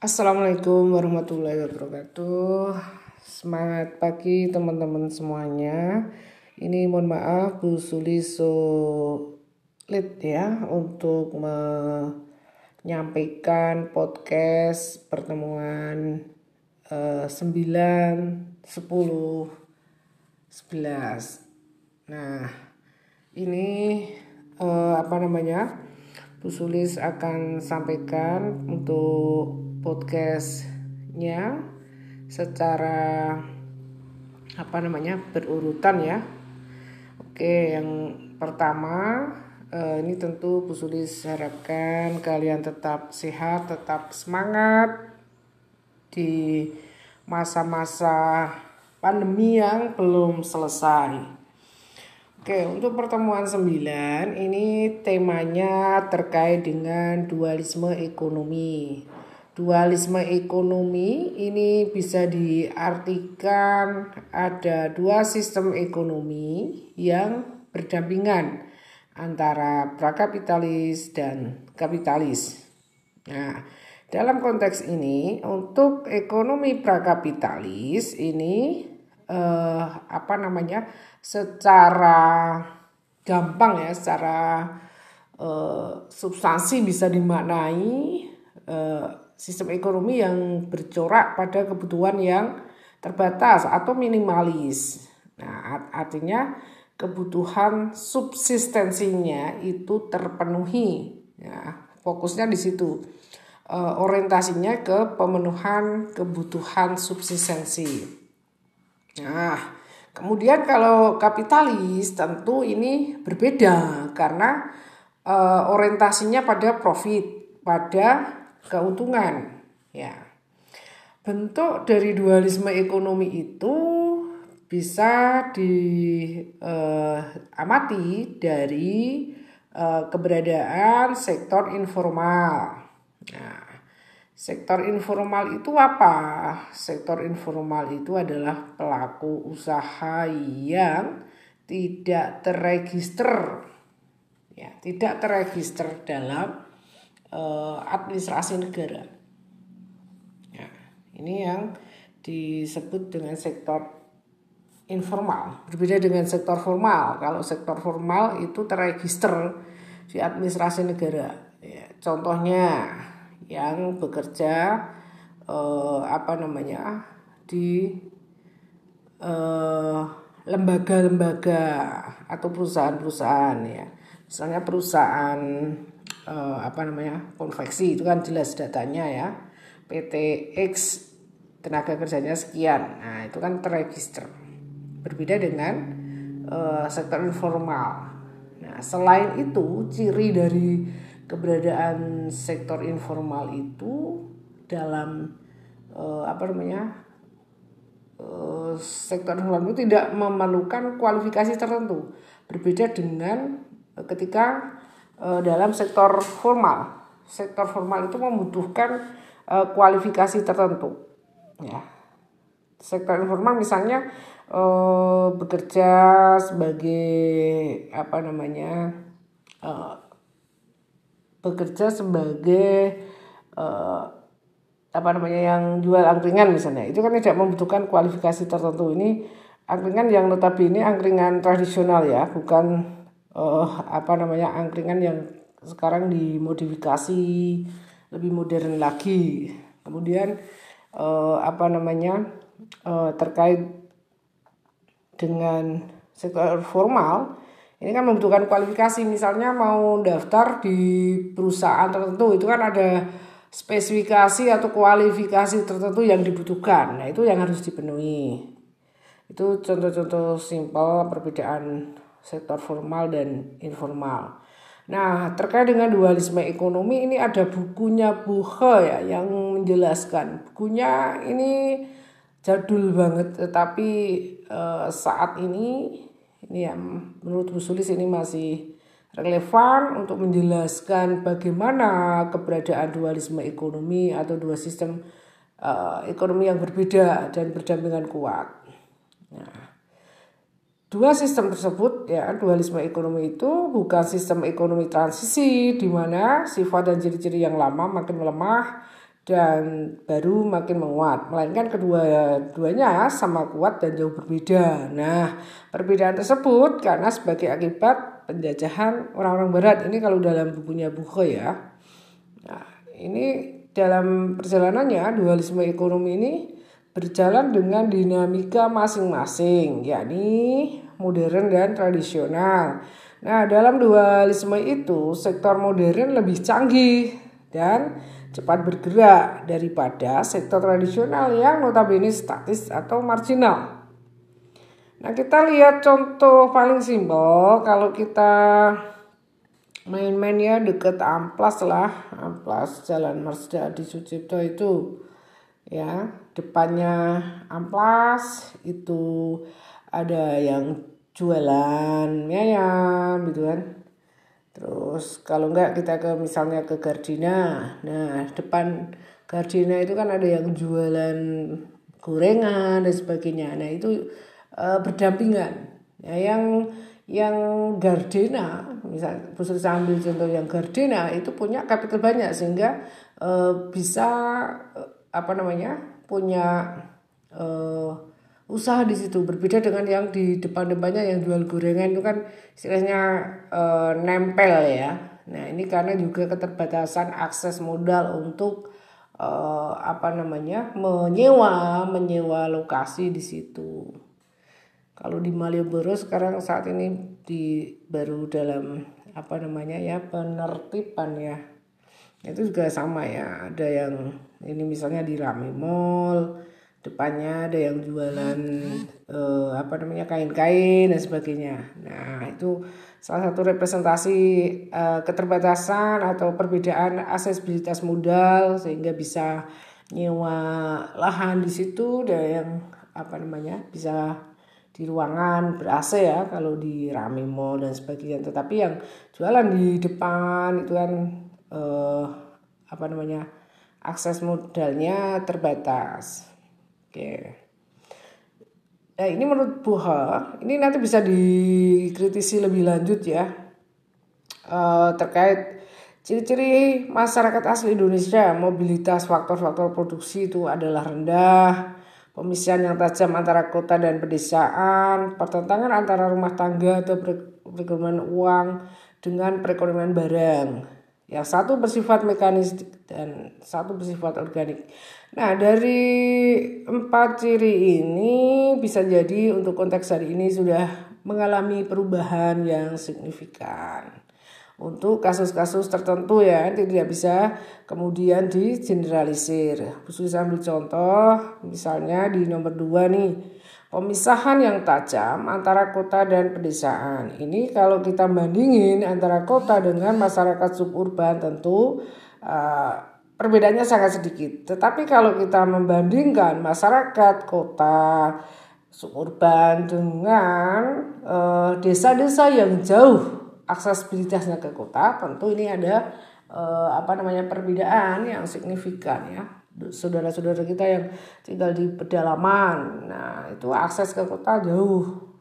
Assalamualaikum warahmatullahi wabarakatuh. Semangat pagi teman-teman semuanya. Ini mohon maaf Bu Suli sulit ya untuk menyampaikan podcast pertemuan uh, 9 10 11. Nah, ini uh, apa namanya? Bu Sulis akan sampaikan untuk podcastnya secara apa namanya berurutan ya. Oke, yang pertama eh, ini tentu Bu Sulis harapkan kalian tetap sehat, tetap semangat di masa-masa pandemi yang belum selesai. Oke, untuk pertemuan 9 ini temanya terkait dengan dualisme ekonomi. Dualisme ekonomi ini bisa diartikan ada dua sistem ekonomi yang berdampingan antara prakapitalis dan kapitalis. Nah, dalam konteks ini untuk ekonomi prakapitalis ini eh, apa namanya secara gampang ya, secara eh, substansi bisa dimaknai eh, sistem ekonomi yang bercorak pada kebutuhan yang terbatas atau minimalis. Nah, artinya kebutuhan subsistensinya itu terpenuhi. Ya, fokusnya di situ. E, orientasinya ke pemenuhan kebutuhan subsistensi. Nah, kemudian kalau kapitalis tentu ini berbeda karena e, orientasinya pada profit, pada keuntungan. Ya. Bentuk dari dualisme ekonomi itu bisa diamati eh, dari eh, keberadaan sektor informal. Nah, sektor informal itu apa? Sektor informal itu adalah pelaku usaha yang tidak terregister ya, tidak terregister dalam uh, administrasi negara. Ya, ini yang disebut dengan sektor informal. Berbeda dengan sektor formal. Kalau sektor formal itu terregister di administrasi negara. Ya, contohnya yang bekerja uh, apa namanya di lembaga lembaga-lembaga atau perusahaan-perusahaan ya. Misalnya perusahaan uh, apa namanya konveksi itu kan jelas datanya ya. PT X tenaga kerjanya sekian. Nah itu kan terregister. Berbeda dengan uh, sektor informal. Nah selain itu ciri dari keberadaan sektor informal itu dalam uh, apa namanya uh, sektor informal itu tidak memerlukan kualifikasi tertentu. Berbeda dengan ketika dalam sektor formal. Sektor formal itu membutuhkan uh, kualifikasi tertentu. Ya. Sektor informal misalnya uh, bekerja sebagai apa namanya? Bekerja sebagai apa namanya yang jual angkringan misalnya itu kan tidak membutuhkan kualifikasi tertentu ini angkringan yang notabene angkringan tradisional ya bukan uh, apa namanya angkringan yang sekarang dimodifikasi lebih modern lagi. Kemudian uh, apa namanya uh, terkait dengan sektor formal ini kan membutuhkan kualifikasi. Misalnya mau daftar di perusahaan tertentu itu kan ada spesifikasi atau kualifikasi tertentu yang dibutuhkan. Nah itu yang harus dipenuhi. Itu contoh-contoh simpel perbedaan sektor formal dan informal. Nah, terkait dengan dualisme ekonomi ini ada bukunya Buhe ya yang menjelaskan. Bukunya ini jadul banget tetapi eh, saat ini ini ya menurut Bu Sulis ini masih relevan untuk menjelaskan bagaimana keberadaan dualisme ekonomi atau dua sistem uh, ekonomi yang berbeda dan berdampingan kuat. Nah, Dua sistem tersebut ya dualisme ekonomi itu bukan sistem ekonomi transisi di mana sifat dan ciri-ciri yang lama makin melemah dan baru makin menguat. Melainkan kedua-duanya sama kuat dan jauh berbeda. Nah, perbedaan tersebut karena sebagai akibat penjajahan orang-orang barat. Ini kalau dalam bukunya Buko ya. Nah, ini dalam perjalanannya dualisme ekonomi ini berjalan dengan dinamika masing-masing, yakni modern dan tradisional. Nah, dalam dualisme itu, sektor modern lebih canggih dan cepat bergerak daripada sektor tradisional yang notabene statis atau marginal. Nah, kita lihat contoh paling simpel kalau kita main-main ya deket Amplas lah, Amplas Jalan Marsda di Sucipto itu ya depannya Amplas itu ada yang jualan ayam gitu kan Terus kalau enggak kita ke misalnya ke Gardina. Nah, depan Gardina itu kan ada yang jualan gorengan dan sebagainya. Nah, itu e, berdampingan. Ya, yang yang Gardena, misal khusus ambil contoh yang Gardena itu punya kapital banyak sehingga e, bisa e, apa namanya? Punya e, usaha di situ berbeda dengan yang di depan-depannya yang jual gorengan itu kan istilahnya e, nempel ya. Nah, ini karena juga keterbatasan akses modal untuk e, apa namanya? menyewa, menyewa lokasi di situ. Kalau di Malioboro sekarang saat ini di baru dalam apa namanya ya penertiban ya. Itu juga sama ya. Ada yang ini misalnya di Rame Mall, depannya ada yang jualan uh, apa namanya kain-kain dan sebagainya. Nah itu salah satu representasi uh, keterbatasan atau perbedaan aksesibilitas modal sehingga bisa nyewa lahan di situ dan yang apa namanya bisa di ruangan ber AC ya kalau di Rame Mall dan sebagainya. Tetapi yang jualan di depan itu kan uh, apa namanya akses modalnya terbatas. Oke. Nah ini menurut Buha, ini nanti bisa dikritisi lebih lanjut ya uh, terkait ciri-ciri masyarakat asli Indonesia, mobilitas faktor-faktor produksi itu adalah rendah, pemisahan yang tajam antara kota dan pedesaan, pertentangan antara rumah tangga atau perekonomian uang dengan perekonomian barang. Yang satu bersifat mekanis dan satu bersifat organik. Nah, dari empat ciri ini bisa jadi untuk konteks hari ini sudah mengalami perubahan yang signifikan. Untuk kasus-kasus tertentu ya tidak bisa kemudian digeneralisir. Khusus ambil contoh misalnya di nomor dua nih pemisahan yang tajam antara kota dan pedesaan. Ini kalau kita bandingin antara kota dengan masyarakat suburban tentu uh, perbedaannya sangat sedikit. Tetapi kalau kita membandingkan masyarakat kota suburban dengan eh, desa-desa yang jauh aksesibilitasnya ke kota, tentu ini ada uh, apa namanya perbedaan yang signifikan ya. Saudara-saudara kita yang tinggal di pedalaman, nah itu akses ke kota jauh,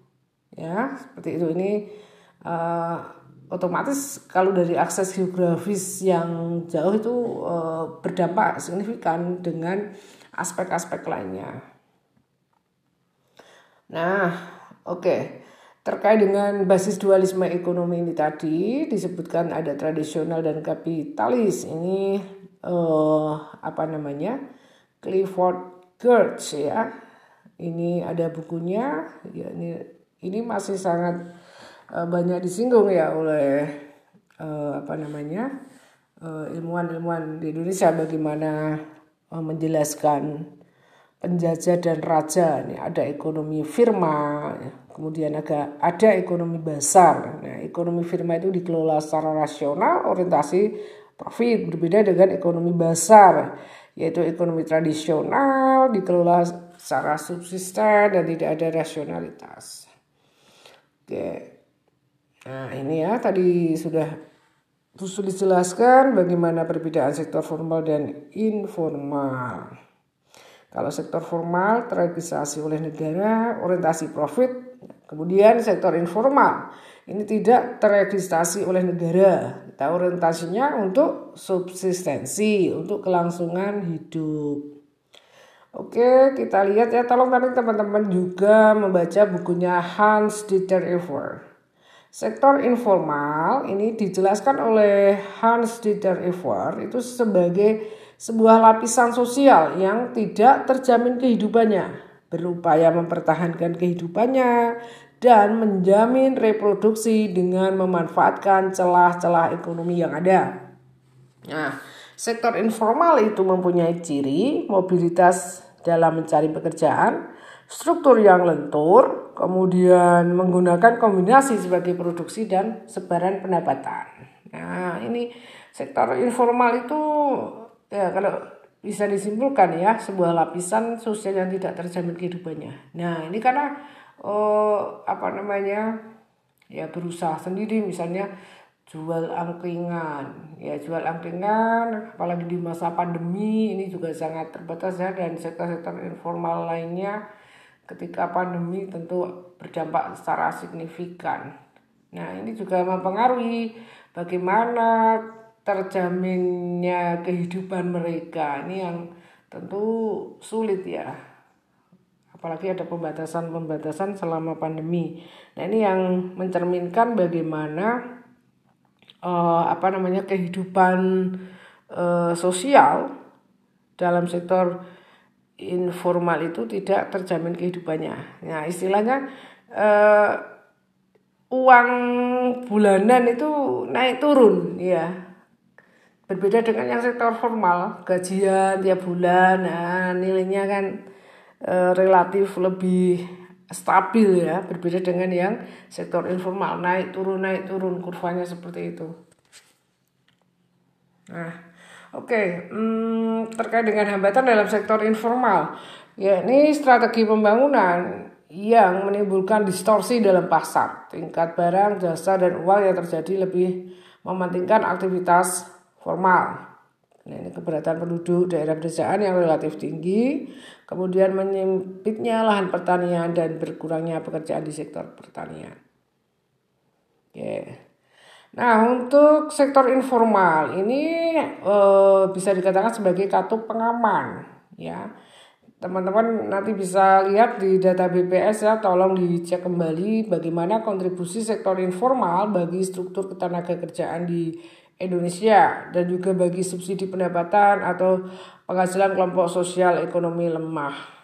ya seperti itu ini uh, otomatis kalau dari akses geografis yang jauh itu e, berdampak signifikan dengan aspek-aspek lainnya. Nah, oke. Okay. Terkait dengan basis dualisme ekonomi ini tadi disebutkan ada tradisional dan kapitalis. Ini eh, apa namanya? Clifford Geertz ya. Ini ada bukunya. Ya ini ini masih sangat uh, banyak disinggung ya oleh uh, apa namanya ilmuwan-ilmuwan uh, di Indonesia bagaimana uh, menjelaskan penjajah dan raja ini ada ekonomi firma kemudian agak ada ekonomi besar nah ekonomi firma itu dikelola secara rasional orientasi profit berbeda dengan ekonomi besar yaitu ekonomi tradisional dikelola secara subsisten dan tidak ada rasionalitas oke Nah ini ya tadi sudah sudah dijelaskan bagaimana perbedaan sektor formal dan informal. Kalau sektor formal terrealisasi oleh negara, orientasi profit. Kemudian sektor informal ini tidak teregistrasi oleh negara. Kita orientasinya untuk subsistensi, untuk kelangsungan hidup. Oke, kita lihat ya. Tolong nanti teman-teman juga membaca bukunya Hans Dieter Ever. Sektor informal ini dijelaskan oleh Hans Dieter Ever itu sebagai sebuah lapisan sosial yang tidak terjamin kehidupannya, berupaya mempertahankan kehidupannya dan menjamin reproduksi dengan memanfaatkan celah-celah ekonomi yang ada. Nah, sektor informal itu mempunyai ciri mobilitas dalam mencari pekerjaan, struktur yang lentur, kemudian menggunakan kombinasi sebagai produksi dan sebaran pendapatan. Nah, ini sektor informal itu ya kalau bisa disimpulkan ya sebuah lapisan sosial yang tidak terjamin kehidupannya. Nah, ini karena oh, apa namanya? ya berusaha sendiri misalnya jual angkringan ya jual angkringan apalagi di masa pandemi ini juga sangat terbatas ya dan sektor-sektor informal lainnya ketika pandemi tentu berdampak secara signifikan. Nah, ini juga mempengaruhi bagaimana terjaminnya kehidupan mereka. Ini yang tentu sulit ya. Apalagi ada pembatasan-pembatasan selama pandemi. Nah, ini yang mencerminkan bagaimana uh, apa namanya kehidupan uh, sosial dalam sektor informal itu tidak terjamin kehidupannya. Nah, istilahnya uh, uang bulanan itu naik turun, ya. Berbeda dengan yang sektor formal, gajian tiap bulan, nah, nilainya kan uh, relatif lebih stabil ya, berbeda dengan yang sektor informal, naik turun naik turun kurvanya seperti itu. Nah, Oke, hmm, terkait dengan hambatan dalam sektor informal, ya ini strategi pembangunan yang menimbulkan distorsi dalam pasar, tingkat barang, jasa, dan uang yang terjadi lebih mementingkan aktivitas formal. Nah, ini keberatan penduduk daerah pedesaan yang relatif tinggi, kemudian menyempitnya lahan pertanian dan berkurangnya pekerjaan di sektor pertanian. Oke. Nah, untuk sektor informal ini e, bisa dikatakan sebagai kartu pengaman, ya. Teman-teman nanti bisa lihat di data BPS ya, tolong dicek kembali bagaimana kontribusi sektor informal bagi struktur ketenaga kerjaan di Indonesia dan juga bagi subsidi pendapatan atau penghasilan kelompok sosial ekonomi lemah.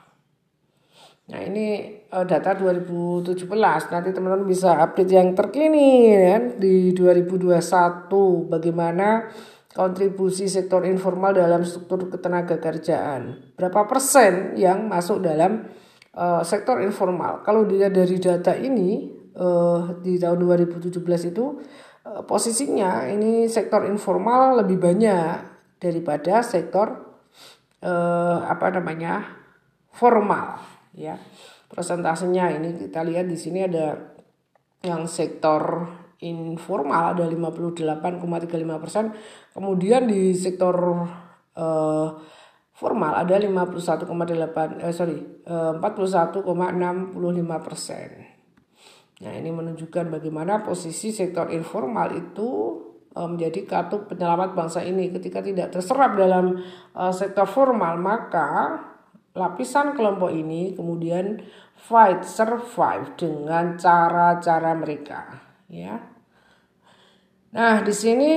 Nah ini uh, data 2017 nanti teman-teman bisa update yang terkini ya di 2021 bagaimana kontribusi sektor informal dalam struktur ketenaga kerjaan. Berapa persen yang masuk dalam uh, sektor informal? Kalau dilihat dari data ini uh, di tahun 2017 itu uh, posisinya ini sektor informal lebih banyak daripada sektor uh, apa namanya formal ya. Persentasenya ini kita lihat di sini ada yang sektor informal ada 58,35 persen kemudian di sektor uh, formal ada 51,8 eh sorry uh, 41,65 persen. Nah ini menunjukkan bagaimana posisi sektor informal itu eh, menjadi kartu penyelamat bangsa ini ketika tidak terserap dalam uh, sektor formal maka Lapisan kelompok ini kemudian fight survive dengan cara-cara mereka, ya. Nah, di sini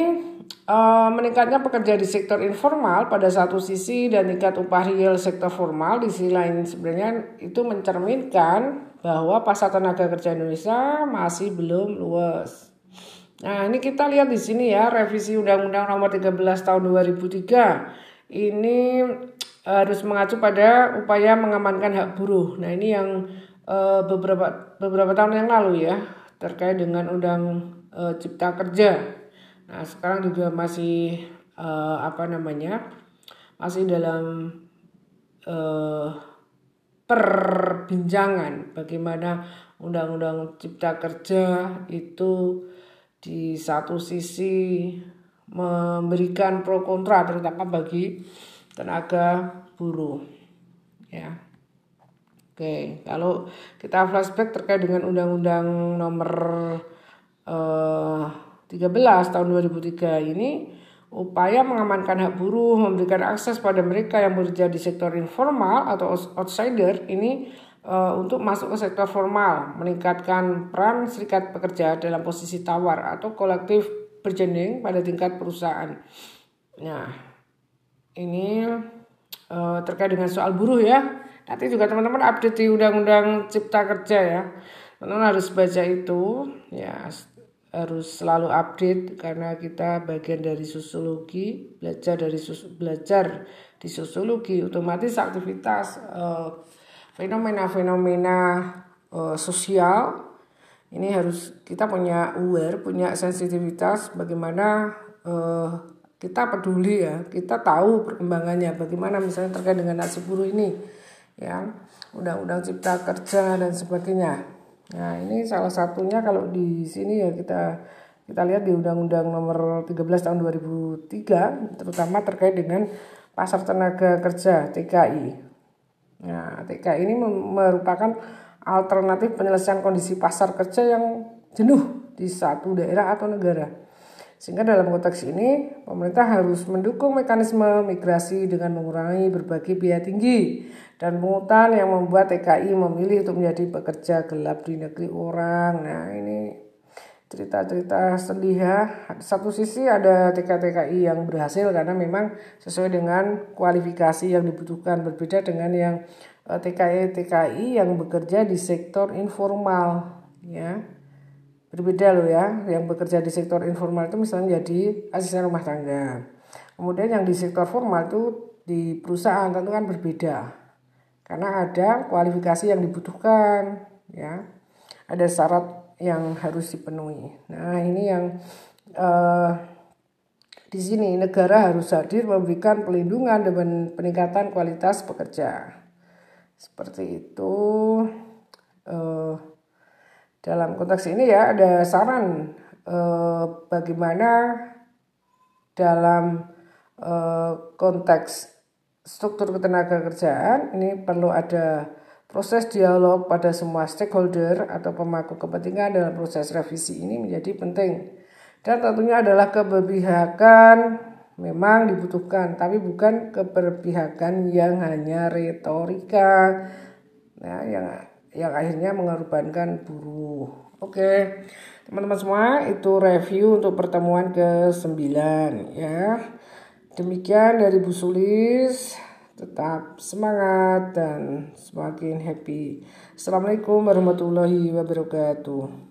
uh, meningkatnya pekerja di sektor informal pada satu sisi dan tingkat upah real sektor formal di sisi lain sebenarnya itu mencerminkan bahwa pasar tenaga kerja Indonesia masih belum luas. Nah, ini kita lihat di sini ya revisi Undang-Undang Nomor 13 Tahun 2003. Ini harus mengacu pada upaya mengamankan hak buruh. Nah ini yang uh, beberapa beberapa tahun yang lalu ya terkait dengan undang uh, cipta kerja. Nah sekarang juga masih apa namanya masih dalam perbincangan bagaimana undang-undang cipta kerja itu di satu sisi memberikan pro kontra terutama bagi tenaga buruh ya. Oke kalau kita flashback terkait dengan undang-undang nomor eh, 13 tahun 2003 ini upaya mengamankan hak buruh, memberikan akses pada mereka yang bekerja di sektor informal atau outsider ini untuk masuk ke sektor formal, meningkatkan peran serikat pekerja dalam posisi tawar atau kolektif bergening pada tingkat perusahaan. Nah, ini uh, terkait dengan soal buruh ya. Nanti juga teman-teman update di Undang-Undang Cipta Kerja ya. Teman-teman harus baca itu ya harus selalu update karena kita bagian dari sosiologi belajar dari sus belajar di sosiologi otomatis aktivitas fenomena-fenomena uh, sosial ini harus kita punya aware punya sensitivitas bagaimana uh, kita peduli ya kita tahu perkembangannya bagaimana misalnya terkait dengan nasib buruh ini ya undang-undang cipta kerja dan sebagainya Nah, ini salah satunya kalau di sini ya kita kita lihat di Undang-Undang Nomor 13 Tahun 2003 terutama terkait dengan pasar tenaga kerja TKI. Nah, TKI ini merupakan alternatif penyelesaian kondisi pasar kerja yang jenuh di satu daerah atau negara. Sehingga dalam konteks ini pemerintah harus mendukung mekanisme migrasi dengan mengurangi berbagai biaya tinggi dan pungutan yang membuat TKI memilih untuk menjadi pekerja gelap di negeri orang. Nah ini cerita-cerita sedih ya. Satu sisi ada TKI-TKI yang berhasil karena memang sesuai dengan kualifikasi yang dibutuhkan berbeda dengan yang eh, yang bekerja di sektor informal ya. Berbeda loh ya, yang bekerja di sektor informal itu misalnya jadi asisten rumah tangga. Kemudian yang di sektor formal itu di perusahaan tentu kan berbeda karena ada kualifikasi yang dibutuhkan ya ada syarat yang harus dipenuhi. Nah ini yang uh, di sini negara harus hadir memberikan pelindungan dan peningkatan kualitas pekerja. Seperti itu. Uh, dalam konteks ini ya ada saran uh, bagaimana dalam uh, konteks struktur ketenaga kerjaan ini perlu ada proses dialog pada semua stakeholder atau pemangku kepentingan dalam proses revisi ini menjadi penting. Dan tentunya adalah keberpihakan memang dibutuhkan, tapi bukan keberpihakan yang hanya retorika, nah, yang yang akhirnya mengorbankan buruh. Oke, teman-teman semua itu review untuk pertemuan ke-9 ya. Demikian dari Bu Sulis. Tetap semangat dan semakin happy. Assalamualaikum warahmatullahi wabarakatuh.